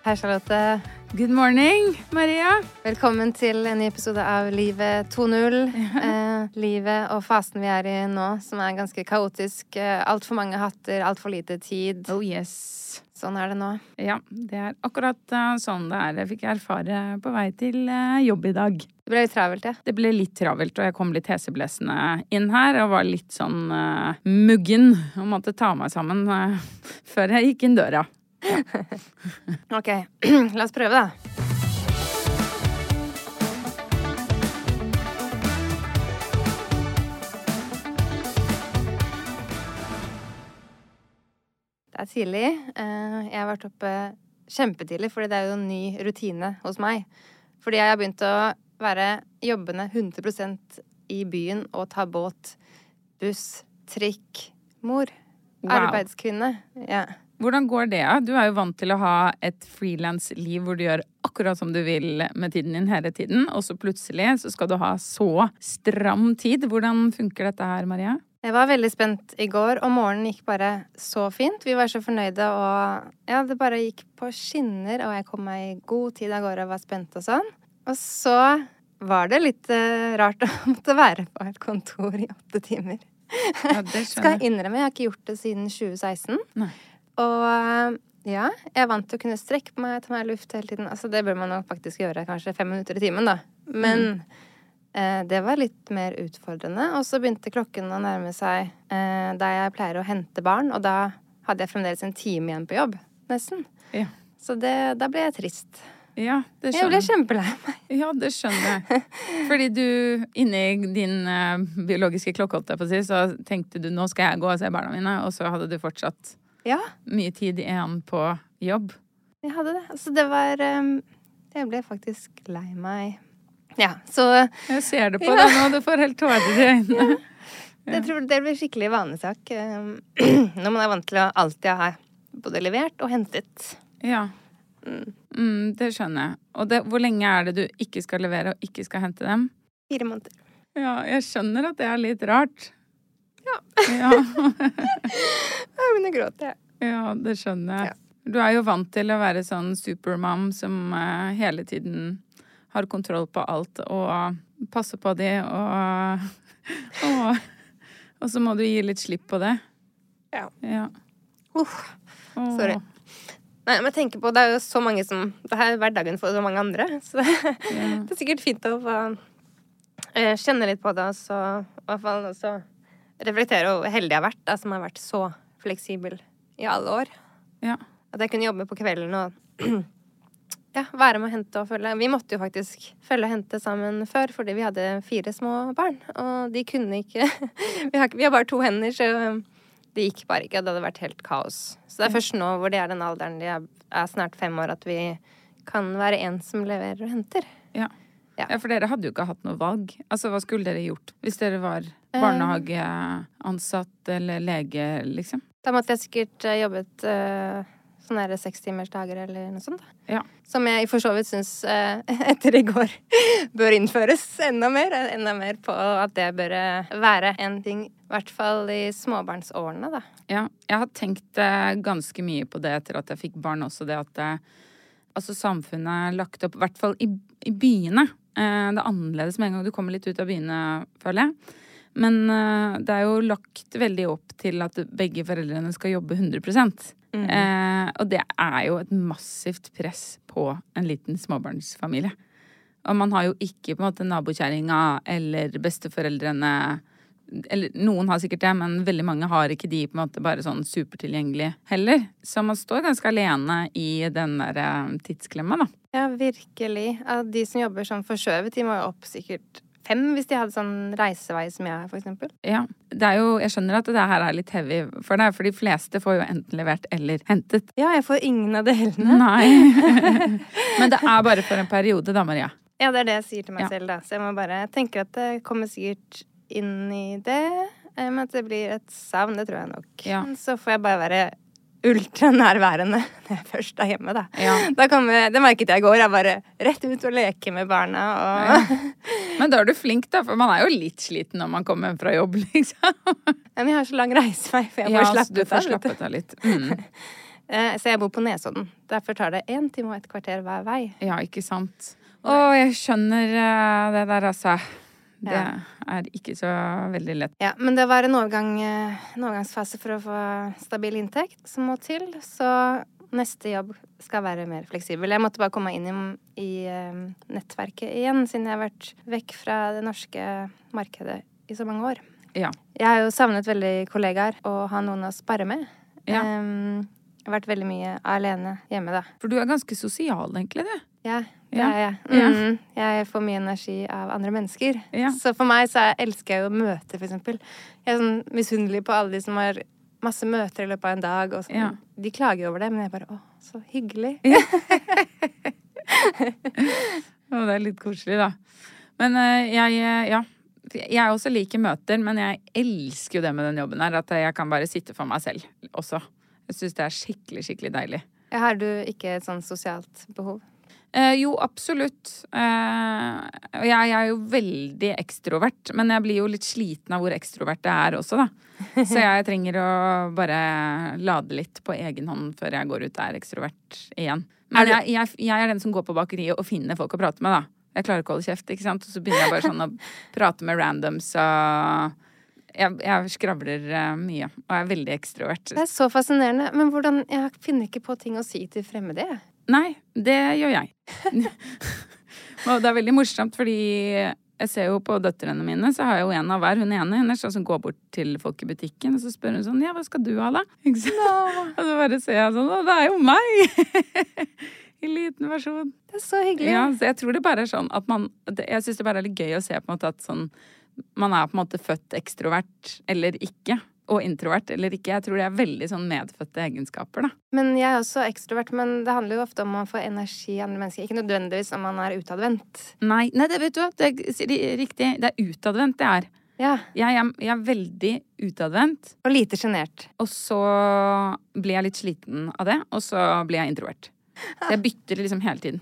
Hei, Charlotte. Good morning, Maria. Velkommen til en ny episode av Livet 2.0. Eh, livet og fasen vi er i nå, som er ganske kaotisk. Eh, Altfor mange hatter, altfor lite tid. Oh yes. Sånn er det nå. Ja, det er akkurat eh, sånn det er. Det fikk jeg erfare på vei til eh, jobb i dag. Det ble litt travelt, ja. Det ble litt travelt, og jeg kom litt heseblesende inn her og var litt sånn uh, muggen og måtte ta meg sammen uh, før jeg gikk inn døra. Ok, la oss prøve, da. Det er tidlig. Eh, Jeg har vært oppe kjempetidlig, fordi det er jo en ny rutine hos meg. Fordi jeg har begynt å være jobbende 100 i byen og ta båt, buss, trikk, mor. Wow. Arbeidskvinne. Ja. Hvordan går det? Du er jo vant til å ha et frilansliv hvor du gjør akkurat som du vil med tiden din hele tiden, og så plutselig så skal du ha så stram tid. Hvordan funker dette her, Maria? Jeg var veldig spent i går, og morgenen gikk bare så fint. Vi var så fornøyde, og ja, det bare gikk på skinner, og jeg kom meg i god tid av gårde og var spent og sånn. Og så var det litt eh, rart å måtte være på et kontor i åtte timer. Ja, det Skal jeg innrømme, jeg har ikke gjort det siden 2016. Nei. Og eh, ja, jeg er vant til å kunne strekke på meg, ta meg luft hele tiden. Altså, det bør man nok faktisk gjøre kanskje fem minutter i timen, da. Men eh, det var litt mer utfordrende. Og så begynte klokken å nærme seg eh, der jeg pleier å hente barn, og da hadde jeg fremdeles en time igjen på jobb. Nesten. Ja. Så det, da ble jeg trist. Ja, det skjønner. Jeg ble kjempelei meg. Ja, det skjønner jeg. Fordi du, inni din eh, biologiske klokke, holdt jeg på å si, så tenkte du nå skal jeg gå og se barna mine, og så hadde du fortsatt Ja, mye tid igjen på jobb. jeg hadde det. Altså, det var eh, Jeg ble faktisk lei meg. Ja, så Jeg ser det på deg nå, du får helt tårer i øynene. Jeg tror det blir skikkelig vanesak når man er vant til å alltid ha både levert og hentet. Ja. Mm, det skjønner jeg. Og det, hvor lenge er det du ikke skal levere og ikke skal hente dem? Fire måneder. Ja, jeg skjønner at det er litt rart. Ja. Ja, Jeg å gråte, ja det skjønner jeg. Ja. Du er jo vant til å være sånn supermam som uh, hele tiden har kontroll på alt og passer på de og, og Og så må du gi litt slipp på det. Ja. Ja. Uff, Åh. sorry. Nei, men jeg tenker på, Det er jo så mange som Det er hverdagen for så mange andre. Så det, det er sikkert fint å få eh, kjenne litt på det, og så i hvert fall også reflektere over hvor heldig jeg har vært, da, som har vært så fleksibel i alle år. Ja. At jeg kunne jobbe på kvelden og ja, være med å hente og følge. Vi måtte jo faktisk følge og hente sammen før, fordi vi hadde fire små barn. Og de kunne ikke Vi har, vi har bare to hender, så det gikk bare ikke. Det hadde vært helt kaos. Så det er først nå hvor de er den alderen de er, er snart fem år, at vi kan være en som leverer og henter. Ja. Ja. ja, for dere hadde jo ikke hatt noe valg. Altså, hva skulle dere gjort hvis dere var Eh. barnehageansatt eller lege, liksom? Da måtte jeg sikkert eh, jobbet uh, sånne der sekstimersdager eller noe sånt. da. Ja. Som jeg for så vidt syns uh, etter i går bør innføres enda mer. Enda mer på at det bør være en ting, i hvert fall i småbarnsårene, da. Ja, jeg har tenkt uh, ganske mye på det etter at jeg fikk barn også, det at altså samfunnet er lagt opp, i hvert fall i, i byene. Det er annerledes med en gang du kommer litt ut av byene, føler jeg. Men uh, det er jo lagt veldig opp til at begge foreldrene skal jobbe 100 eh, Og det er jo et massivt press på en liten småbarnsfamilie. Og man har jo ikke på en måte nabokjerringa eller besteforeldrene eller noen har sikkert det, men veldig mange har ikke de på en måte bare sånn supertilgjengelige heller. Så man står ganske alene i den der eh, tidsklemma, da. Ja, virkelig. Ja, de som jobber sånn forskjøvet, de må jo opp sikkert fem hvis de hadde sånn reisevei som jeg for eksempel. Ja. Det er jo, jeg skjønner at det her er litt heavy for deg, for de fleste får jo enten levert eller hentet. Ja, jeg får ingen av delene. Nei. Men det er bare for en periode, da, Maria. Ja, det er det jeg sier til meg Ja. selv, da. Så jeg må bare tenke at det kommer sikkert inn i det. eh, Men at det blir et savn, det tror jeg nok. Ja. Så får jeg bare være ultranærværende når jeg først er hjemme, da. Ja. Da vi, det merket jeg i går. Jeg bare rett ut og leke med barna og Men da er du flink, da, for man er jo litt sliten når man kommer hjem fra jobb, liksom. Men jeg har så lang reisevei, for jeg får Ja, slappe ut av. du. av litt. Mm. Eh, Så jeg bor på Nesodden. Derfor tar det én time og et kvarter hver vei. Ja, ikke sant. Å, jeg skjønner eh, det der, altså. Det Ja. er ikke så veldig lett. Ja, men det var en, overgang, eh, en overgangsfase for å få stabil inntekt som må til. Så neste jobb skal være mer fleksibel. Jeg måtte bare komme inn i, i eh, nettverket igjen, siden jeg har vært vekk fra det norske markedet i så mange år. Ja. Jeg har jo savnet veldig kollegaer og ha noen å spare med. Ja. Em, jeg har vært veldig mye alene hjemme, da. For du er ganske sosial, egentlig, du. Ja, det Ja. er jeg. Ja. Mm, jeg får mye energi av andre mennesker. Ja. Så for meg så er- elsker jeg jo møter, for eksempel. Jeg er sånn misunnelig på alle de som har masse møter i løpet av en dag. Og sånn. Ja. De klager over det, men jeg bare å, så hyggelig. Å, det er litt koselig, da. Men eh, jeg, eh, ja. Jeg også liker møter, men jeg elsker jo det med den jobben her. At jeg kan bare sitte for meg selv også. Jeg syns det er skikkelig, skikkelig deilig. Har du ikke et sånn sosialt behov? Eh, jo, absolutt. Eh, jeg, jeg er jo veldig ekstrovert, men jeg blir jo litt sliten av hvor ekstrovert jeg er også, da. Så jeg trenger å bare lade litt på egen hånd før jeg går ut og er ekstrovert igjen. Men jeg, jeg, jeg er den som går på bakeriet og finner folk å prate med, da. Jeg klarer ikke å holde kjeft, ikke sant. Og så begynner jeg bare sånn å prate med randoms og jeg, jeg skravler eh, mye og er veldig ekstrovert. Det er så fascinerende. Men hvordan Jeg finner ikke på ting å si til fremmede. jeg. Nei, det gjør jeg. og det er veldig morsomt, fordi jeg ser jo på døtrene mine, så har jeg jo en av hver. Hun ene hennes som går bort til folk i butikken, og så spør hun sånn Ja, hva skal du ha, da? Ikke sant? Og så bare ser jeg sånn Å, det er jo meg! I liten versjon. Det er så hyggelig. Ja, så jeg tror det bare er sånn at man Jeg syns det bare er litt gøy å se på en måte at sånn Man er på en måte født ekstrovert eller ikke. Og introvert eller ikke. Jeg tror det er veldig sånn medfødte egenskaper, da. Men jeg er også ekstrovert, men det handler jo ofte om å få energi i andre mennesker. Ikke nødvendigvis om man er utadvendt. Nei, nei, det vet du hva. Det er ri- riktig. Det er utadvendt, det er. Ja. Jeg er, jeg er veldig utadvendt, Og lite sjenert. og så blir jeg litt sliten av det, og så blir jeg introvert. Jeg bytter liksom hele tiden.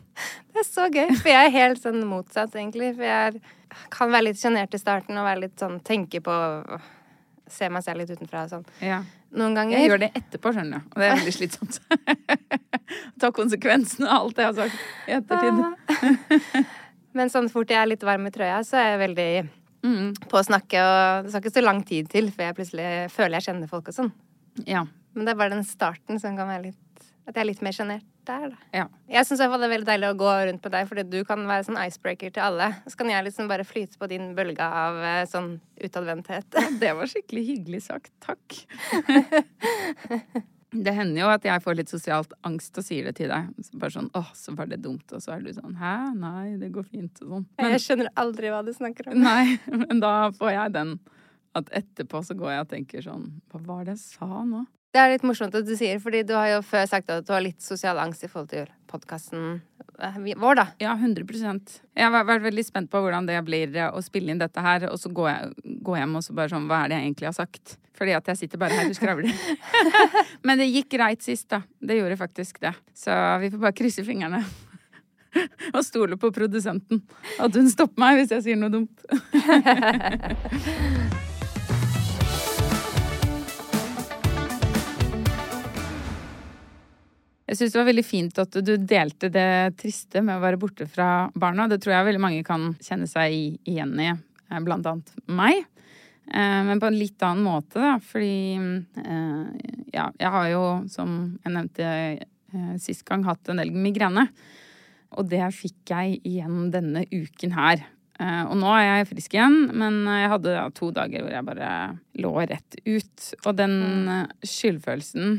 Det er så gøy, for jeg er helt sånn motsatt, egentlig. For jeg er, kan være litt sjenert i starten og være litt sånn tenke på Se meg selv litt utenfra og sånn. Ja. Noen ganger. Jeg gjør det etterpå, skjønner du. Og det er veldig slitsomt. Ta konsekvensene av alt jeg har sagt i ettertid. Men sånn fort jeg er litt varm i trøya, så er jeg veldig Mm. på å snakke, og det skal ikke så lang tid til før jeg plutselig føler jeg kjenner folk og sånn. Ja. Men det er bare den starten som kan være litt At jeg er litt mer sjenert der, da. ja. Jeg syns det er veldig deilig å gå rundt på deg, fordi du kan være sånn icebreaker til alle. Så kan jeg liksom bare flyte på din bølge av eh, sånn utadvendthet. Det var skikkelig hyggelig sagt. Takk. Det hender jo at jeg får litt sosialt angst og sier det til deg. Så bare sånn 'Å, så var det dumt', og så er du sånn 'Hæ? Nei, det går fint', og sånn. Men, Jeg skjønner aldri hva du snakker om. nei, men da får jeg den at etterpå så går jeg og tenker sånn Hva var det jeg sa nå? Det er litt morsomt at du sier, fordi du har jo før sagt at du har litt sosial angst i forhold til podkasten vår, da. Ja, 100% Jeg har vært veldig spent på hvordan det blir eh, å spille inn dette her, og så går jeg går hjem og så bare sånn Hva er det jeg egentlig har sagt? Fordi at jeg sitter bare her og skravler. Men det gikk greit sist, da. Det gjorde faktisk det. Så vi får bare krysse fingrene. Og stole på produsenten. At hun stopper meg hvis jeg sier noe dumt. Jeg syns det var veldig fint at du delte det triste med å være borte fra barna. Det tror jeg veldig mange kan kjenne seg igjen i, eh, blant annet meg. Eh, men på en litt annen måte, da. Fordi eh, ja, jeg har jo, som jeg nevnte sist gang, hatt en del migrene. Og det fikk jeg igjen denne uken her. Og nå er jeg frisk igjen, men jeg hadde to dager hvor jeg bare lå rett ut. Og den skyldfølelsen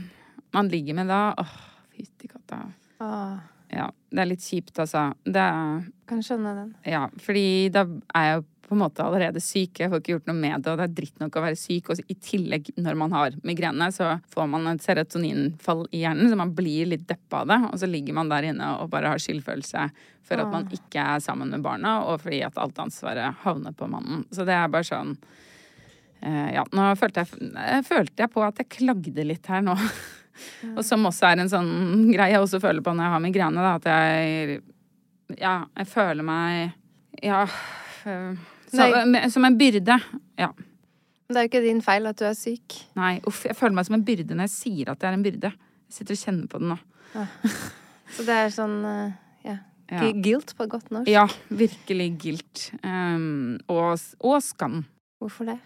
man ligger med da åh, Fytti katta. Ah. Ja, det er litt kjipt, altså. Det er kan skjønne den. Ja, fordi da er jeg jo på en måte allerede syk. Jeg får ikke gjort noe med det, og det er dritt nok å være syk. Og i tillegg, når man har migrene, så får man et serotoninfall i hjernen, så man blir litt deppa av det. Og så ligger man der inne og bare har skyldfølelse for at man ikke er sammen med barna, og fordi at alt ansvaret havner på mannen. Så det er bare sånn eh, Ja, nå følte jeg, eh, følte jeg på at jeg klagde litt her nå. Og som også er en sånn greie jeg også føler på når jeg har migrene, da, at jeg Ja, jeg føler meg Ja øh, så, Som en byrde. Ja. Men det er jo ikke din feil at du er syk. Nei, uff, jeg føler meg som en byrde når jeg sier at jeg er en byrde. Jeg sitter og kjenner på den nå. Så det er sånn eh, ja. Ja. Guilt på godt norsk. Ja, virkelig guilt. Um, og, og skam. Hvorfor det?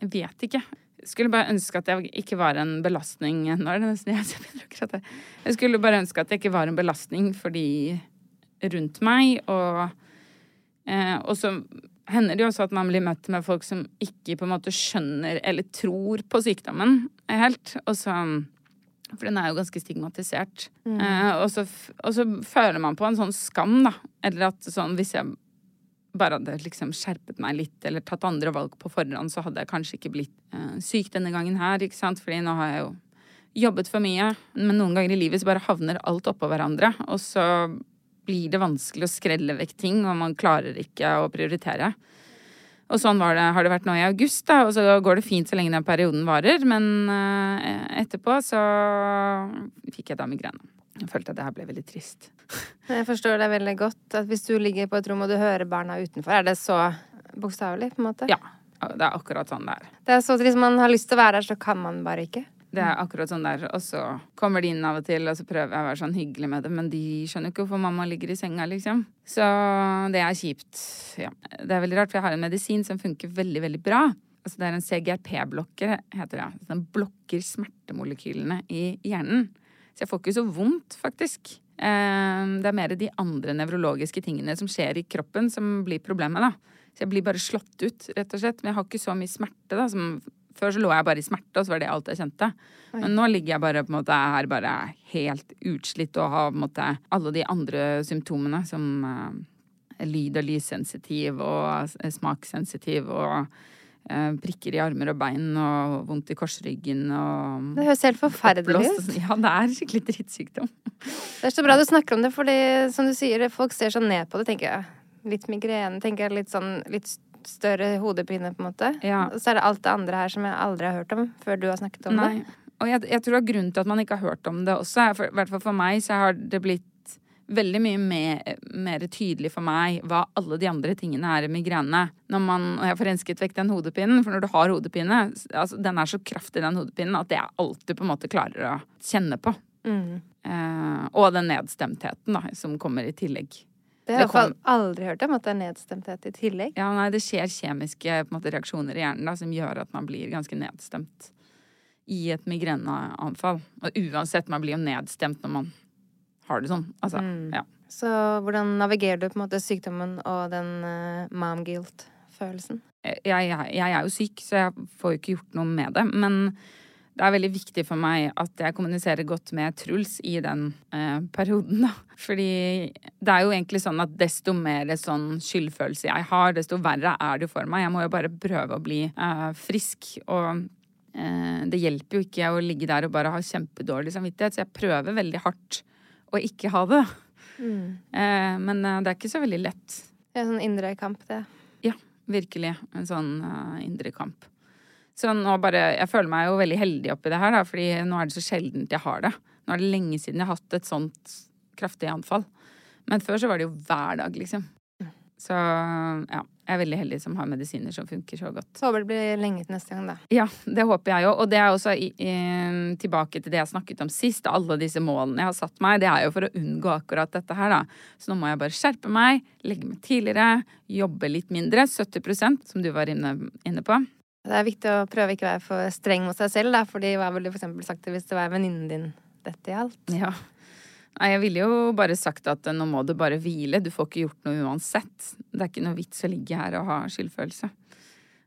Jeg vet ikke. Skulle bare ønske at jeg ikke var en belastning Nå er det nesten jeg som å gråte. Jeg skulle bare ønske at jeg ikke var en belastning for de rundt meg. Og, eh, og så hender det jo også at man blir møtt med folk som ikke på en måte skjønner eller tror på sykdommen helt. Og så For den er jo ganske stigmatisert. Eh, og, så, og så føler man på en sånn skam, da. Eller at sånn hvis jeg bare hadde liksom skjerpet meg litt eller tatt andre valg på forhånd, så hadde jeg kanskje ikke blitt eh, syk denne gangen her, ikke sant. Fordi nå har jeg jo jobbet for mye. Men noen ganger i livet så bare havner alt oppå hverandre. Og så blir det vanskelig å skrelle vekk ting, og man klarer ikke å prioritere. Og sånn det, har det vært nå i august, da. Og så går det fint så lenge den perioden varer. Men eh, etterpå så fikk jeg da migrene. Jeg følte at det her ble veldig trist. Jeg forstår det veldig godt. At hvis du ligger på et rom og du hører barna utenfor, er det så bokstavelig, på en måte? Ja. Det er akkurat sånn det er. Det er så trist. Man har lyst til å være her, så kan man bare ikke. Det er akkurat sånn der. Og så kommer de inn av og til, og så prøver jeg å være sånn hyggelig med dem, men de skjønner ikke hvorfor mamma ligger i senga, liksom. Så det er kjipt. Ja. Det er veldig rart, for jeg har en medisin som funker veldig, veldig bra. Altså det er en CGRP-blokker, heter det. Den blokker smertemolekylene i hjernen. Så jeg får ikke så vondt, faktisk. Eh, Det er mer de andre nevrologiske tingene som skjer i kroppen, som blir problemet, da. Så jeg blir bare slått ut, rett og slett. Men jeg har ikke så mye smerte, da. Som før så lå jeg bare i smerte, og så var det alt jeg kjente. Men nå ligger jeg bare på en måte her bare helt utslitt og har på en måte alle de andre symptomene som uh, lyd- og lyssensitiv og smakssensitiv og prikker i armer og bein og vondt i korsryggen og Det høres helt forferdelig ut. Ja, det er skikkelig drittsykdom. Det er så bra du snakker om det, fordi som du sier, folk ser sånn ned på det, tenker jeg. Litt migrene, tenker jeg. Litt sånn litt større hodepine, på en måte. Ja. Og så er det alt det andre her som jeg aldri har hørt om før du har snakket om Nei. det. Og jeg, jeg tror at grunnen til at man ikke har hørt om det også, er i hvert fall for meg, så har det blitt veldig mye mer, mer tydelig for meg hva alle de andre tingene er i migrene. Når man, og jeg får rensket vekk den hodepinen, for når du har hodepine, altså den er så kraftig den hodepinen at det er alt du på en måte klarer å kjenne på. Mm. Eh, og den nedstemtheten da, som kommer i tillegg. Det har jeg kom- aldri hørt om, at det er nedstemthet i tillegg. Ja, nei, det skjer kjemiske måte, reaksjoner i hjernen da, som gjør at man blir ganske nedstemt i et migreneanfall. Og uansett, man blir jo nedstemt når man har det sånn. Altså, Mm. ja. Så hvordan navigerer du på en måte sykdommen og den uh, mom guilt-følelsen? jeg, jeg, jeg er jo syk, så jeg får jo ikke gjort noe med det. Men det er veldig viktig for meg at jeg kommuniserer godt med Truls i den uh, perioden, da. Fordi det er jo egentlig sånn at desto mer sånn skyldfølelse jeg har, desto verre er det jo for meg. Jeg må jo bare prøve å bli uh, frisk. Og eh, det hjelper jo ikke å ligge der og bare ha kjempedårlig samvittighet, så jeg prøver veldig hardt å ikke ha det. Mm. Eh, men eh, det er ikke så veldig lett. Det er en sånn indre kamp, det. Ja, virkelig. En sånn uh, indre kamp. Så nå bare Jeg føler meg jo veldig heldig oppi det her, da, fordi nå er det så sjeldent jeg har det. Nå er det lenge siden jeg har hatt et sånt kraftig anfall. Men før så var det jo hver dag, liksom. Så ja. Jeg er veldig heldig som har medisiner som funker så godt. Så håper det blir lenge til neste gang, da. Ja, det håper jeg jo. Og det er også i, i, tilbake til det jeg snakket om sist. Alle disse målene jeg har satt meg, det er jo for å unngå akkurat dette her, da. Så nå må jeg bare skjerpe meg, legge meg tidligere, jobbe litt mindre. 70% som du var inne, inne på. Det er viktig å prøve ikke å være for streng mot seg selv, da, fordi hva ville du for eksempel sagt hvis det var venninnen din dette gjaldt? Ja. Nei, jeg ville jo bare sagt at nå må du bare hvile. Du får ikke gjort noe uansett. Det er ikke noe vits å ligge her og ha skyldfølelse.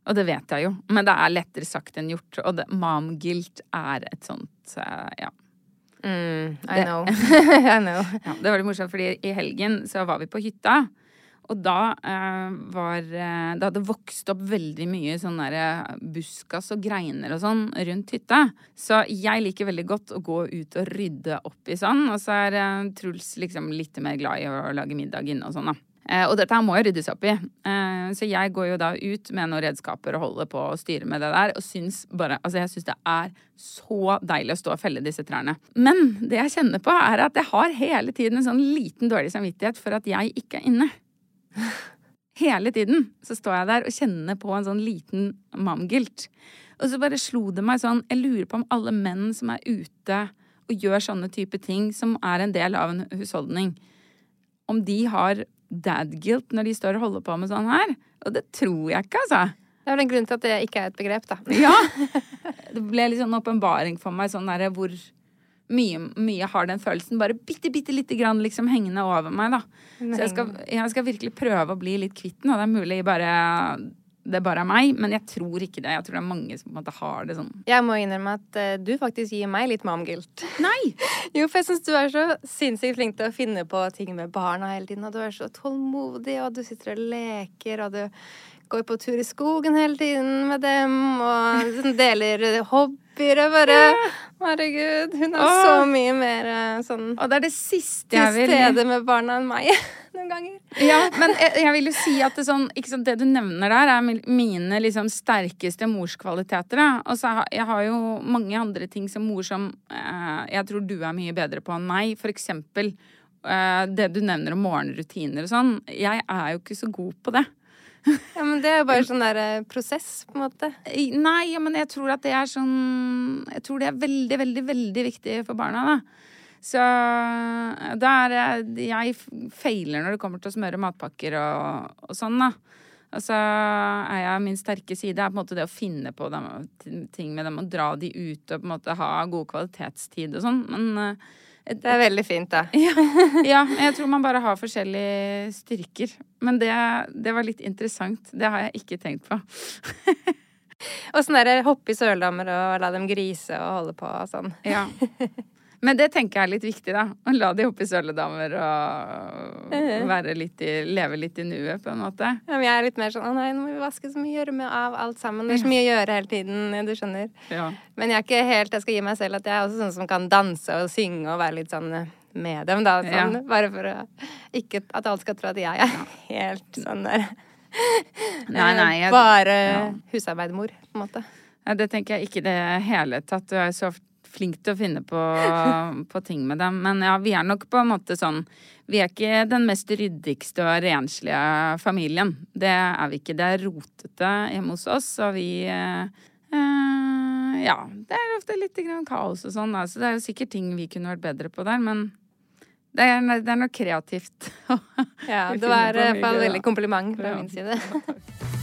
Og det vet jeg jo, men det er lettere sagt enn gjort. Og det, mom guilt er et sånt uh, ja. Mm, I know. I know. Ja, det var litt morsomt, fordi i helgen så var vi på hytta. Og da eh, var eh, Det hadde vokst opp veldig mye sånn derre buskas og greiner og sånn rundt hytta. Så jeg liker veldig godt å gå ut og rydde opp i sånn. Og så er eh, Truls liksom litt mer glad i å lage middag inne og sånn, da. Eh, og dette her må jo ryddes opp i. Eh, så jeg går jo da ut med noen redskaper og holder på å styre med det der. Og syns bare Altså, jeg syns det er så deilig å stå og felle disse trærne. Men det jeg kjenner på, er at jeg har hele tiden en sånn liten dårlig samvittighet for at jeg ikke er inne. Hele tiden så står jeg der og kjenner på en sånn liten mamgilt. Og så bare slo det meg sånn Jeg lurer på om alle menn som er ute og gjør sånne type ting, som er en del av en husholdning, om de har dad-guilt når de står og holder på med sånn her. Og det tror jeg ikke, altså. Det er vel en grunn til at det ikke er et begrep, da. Ja. Det ble litt sånn åpenbaring for meg, sånn derre hvor mye, mye har den følelsen bare bitte, bitte lite grann liksom hengende over meg, da. Så jeg skal, jeg skal, virkelig prøve å bli litt kvitt den, og det er mulig bare det bare er meg, men jeg tror ikke det. Jeg tror det er mange som på en måte har det sånn. Jeg må innrømme at uh, du faktisk gir meg litt momguilt. Nei! jo, for jeg syns du er så sinnssykt flink til å finne på ting med barna hele tiden, og du er så tålmodig, og du sitter og leker, og du går på tur i skogen hele tiden med dem, og liksom deler hobbyer og bare Herregud, hun er så mye mer eh, sånn Og det er det siste jeg vil Til stede med barna enn meg noen ganger. Ja, men jeg, jeg vil jo si at det, sånn, sant, det du nevner der, er mine liksom, sterkeste morskvaliteter. Og så har jeg har jo mange andre ting som mor som eh, jeg tror du er mye bedre på enn meg. For eksempel eh, det du nevner om morgenrutiner og sånn. Jeg er jo ikke så god på det. Ja, men det er jo bare sånn der eh, prosess, på en måte. Nei, ja, men jeg tror at det er sånn Jeg tror det er veldig, veldig, veldig viktig for barna, da. Så da er Jeg feiler når det kommer til å smøre matpakker og, og sånn, da. Og så er jeg min sterke side er på en måte det å finne på dem, ting med dem og dra de ut og på en måte ha god kvalitetstid og sånn. Men uh, det er veldig fint, da. Ja, ja, jeg tror man bare har forskjellige styrker. Men det, det var litt interessant. Det har jeg ikke tenkt på. og sånn derre hoppe i søldammer og la dem grise og holde på og sånn. Ja. Men det tenker jeg er litt viktig, da. Å la de hoppe i søledammer og litt i, leve litt i nuet, på en måte. Ja, men jeg er litt mer sånn å nei, nå må vi vaske så mye, gjørme av alt sammen. Det er så mye å gjøre hele tiden, du skjønner. Ja. Men jeg er ikke helt Jeg skal gi meg selv at jeg er også sånn som kan danse og synge og være litt sånn eh, med dem, da. Sånn, ja. Bare for å ikke at alle skal tro at jeg er helt sånn der Nei, nei. Jeg, Bare ja. husarbeidermor, på en måte. Ja, det tenker jeg ikke i det hele tatt. Du er så flink til å finne på, på, ting med dem. Men ja, vi er nok på en måte sånn Vi er ikke den mest ryddigste og renslige familien. Det er vi ikke. Det er rotete hjemme hos oss, og vi eh, eh, Ja, det er ofte litt kaos og sånn, så det er jo sikkert ting vi kunne vært bedre på der, men det er, det er noe kreativt. ja, det var i hvert fall veldig kompliment fra min side.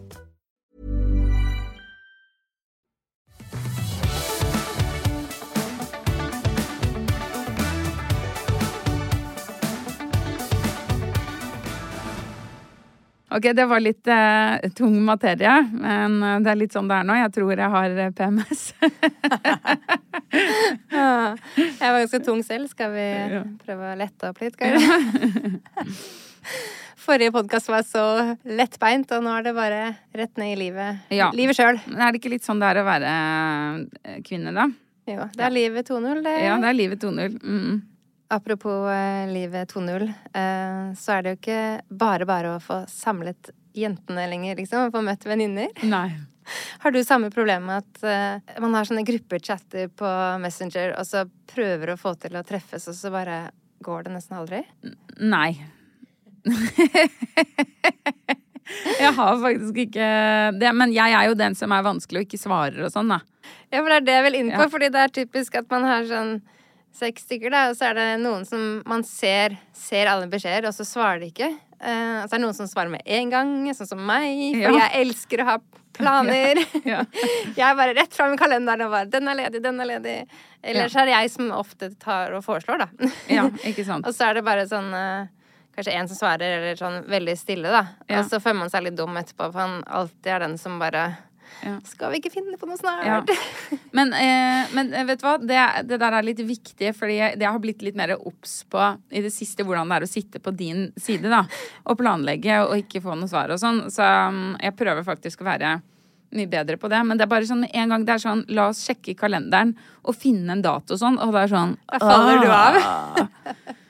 Ok, det var litt eh, tung materie, men eh, det er litt sånn det er nå. Jeg tror jeg har eh, PMS. Jeg var ganske tung selv. Skal vi prøve å lette opp litt, kanskje? Forrige podkast var så lettbeint, og nå er det bare rett ned i livet. Ja. Livet sjøl. Er det ikke litt sånn det er å være eh, kvinne, da? Jo, det er livet 2.0, det. Ja, det er livet 2.0. Mm. Apropos eh, livet 2.0, eh, så er det jo ikke bare bare å få samlet jentene lenger, liksom. Og få møtt venninner. Nei. Har du samme problem med at uh, man har sånne grupper chatter på Messenger, og så prøver å få til å treffes, og så bare går det nesten aldri? Nei. jeg har faktisk ikke det. Men jeg er jo den som er vanskelig og ikke svarer og sånn, da. Ja, for det er det jeg vil inn på, Ja. fordi det er typisk at man har sånn seks stykker, da, og så er det noen som man ser, ser alle beskjeder, og så svarer de ikke. Uh, altså så er det noen som svarer med en gang, sånn som meg, for Ja. jeg elsker å ha planer. Ja. jeg er bare rett fram i kalenderen og bare 'den er ledig, den er ledig'. Ellers er det jeg som ofte tar og foreslår, da. Ja, ikke sant. og så er det bare sånn uh, Kanskje en som svarer, eller sånn veldig stille, da. Ja. Og så føler man seg litt dum etterpå, for han alltid er den som bare Ja. Skal vi ikke finne på noe snart? Ja. Men, eh, men eh, vet du hva, det, det der er litt viktig, fordi jeg, det har blitt litt mer obs på i det siste hvordan det er å sitte på din side, da. Og planlegge og ikke få noe svar og sånn. Så um, jeg prøver faktisk å være mye bedre på det. Men det er bare sånn en gang det er sånn la oss sjekke kalenderen og finne en dato og sånn, og det er sånn Da faller du av.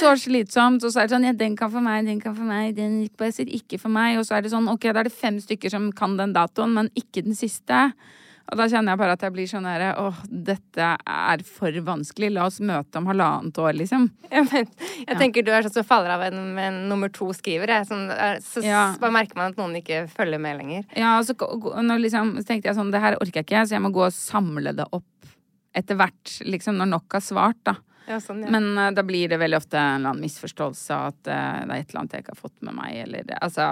Så slitsomt. Og så er det sånn ja, den kan for meg, den kan for meg, den passer ikke for meg. Og så er det sånn ok, da er det fem stykker som kan den datoen, men ikke den siste. Og da kjenner jeg bare at jeg blir sånn herre åh, dette er for vanskelig. La oss møte om halvannet år, liksom. Ja, men jeg tenker du er sånn som faller av en, en nummer to skriver. Jeg. Sånn, er- så Ja. bare merker man at noen ikke følger med lenger. Ja, og så, liksom, så tenkte jeg sånn, det her orker jeg ikke, så jeg må gå og samle det opp etter hvert, liksom, når nok har svart, da. Ja, sånn, ja. Men uh, da blir det veldig ofte en eller annen misforståelse at uh, det er et eller annet jeg ikke har fått med meg, eller altså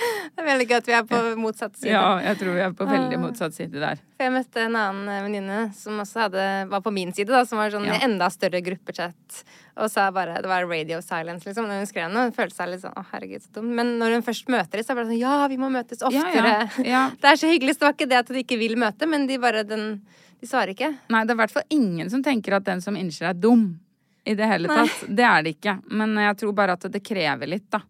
det er veldig gøy at vi er på motsatt side. Ja, jeg tror vi er på veldig motsatt side der. For jeg møtte en annen eh, venninne som også hadde, var på min side, da, som var sånn Ja. enda større gruppechat. Og sa bare Det var radio silence, liksom. Når hun skrev noe. Hun følte seg litt sånn Å, herregud, så dum. Men når hun først møter dem, så er det bare sånn Ja, vi må møtes Ja, oftere. ja, ja. Det er så hyggelig. Så det var ikke det at de ikke vil møte, men de bare den De svarer ikke. Nei, det er i hvert fall ingen som tenker at den som innser er dum. I det hele Nei. tatt. Det er det ikke. Men jeg tror bare at det krever litt, da.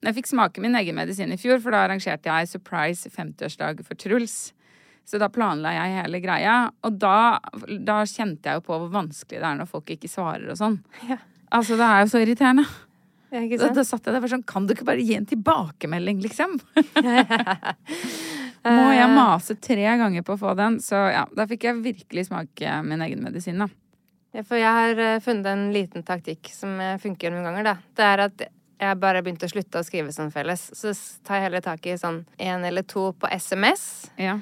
Men jeg fikk smake min egen medisin i fjor, for da arrangerte jeg surprise 50-årsdag for Truls. Så da planla jeg hele greia, og da, da kjente jeg jo på hvor vanskelig det er når folk ikke svarer og sånn. Ja. Altså, det er jo så irriterende. Ja, Da, da satt jeg der og var sånn Kan du ikke bare gi en tilbakemelding, liksom? Må jeg mase tre ganger på å få den? Så ja, da fikk jeg virkelig smake min egen medisin, da. Ja, for jeg har eh, funnet en liten taktikk som eh, funker noen ganger, da. Det er at jeg bare begynte å slutte å skrive sånn felles. Så tar jeg heller tak i sånn én eller to på SMS. Ja.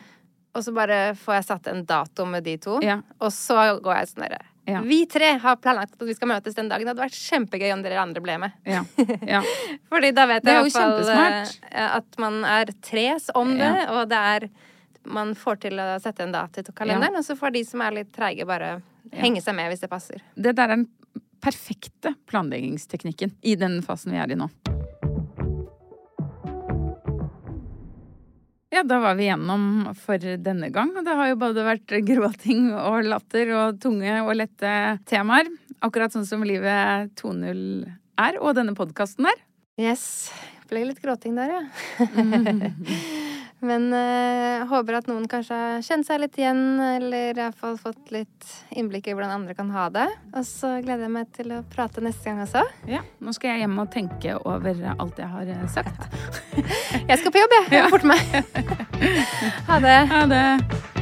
Og så bare får jeg satt en dato med de to. Ja. Og så går jeg sånn derre Ja. Vi tre har planlagt at vi skal møtes den dagen. Det hadde vært kjempegøy om dere andre ble med. Ja. ja. Fordi da vet jeg i hvert fall eh, at man er tres om det, og det er man får til å sette en dato til kalenderen, og så får de som er litt treige, bare henge seg med hvis det passer. Det der er den perfekte planleggingsteknikken i den fasen vi er i nå. Ja, da var vi gjennom for denne gang. Det har jo både vært gråting og latter og tunge og lette temaer. Akkurat sånn som livet 2.0 er, og denne podkasten er. Yes. Ble litt gråting der, ja. Men øh, håper at noen kanskje har kjent seg litt igjen, eller iallfall fått litt innblikk i hvordan andre kan ha det. Og så gleder jeg meg til å prate neste gang også. Ja, Nå skal jeg hjem og tenke over alt jeg har eh, sagt. jeg skal på jobb, jeg. Jeg er forte meg. ha det. Ha det.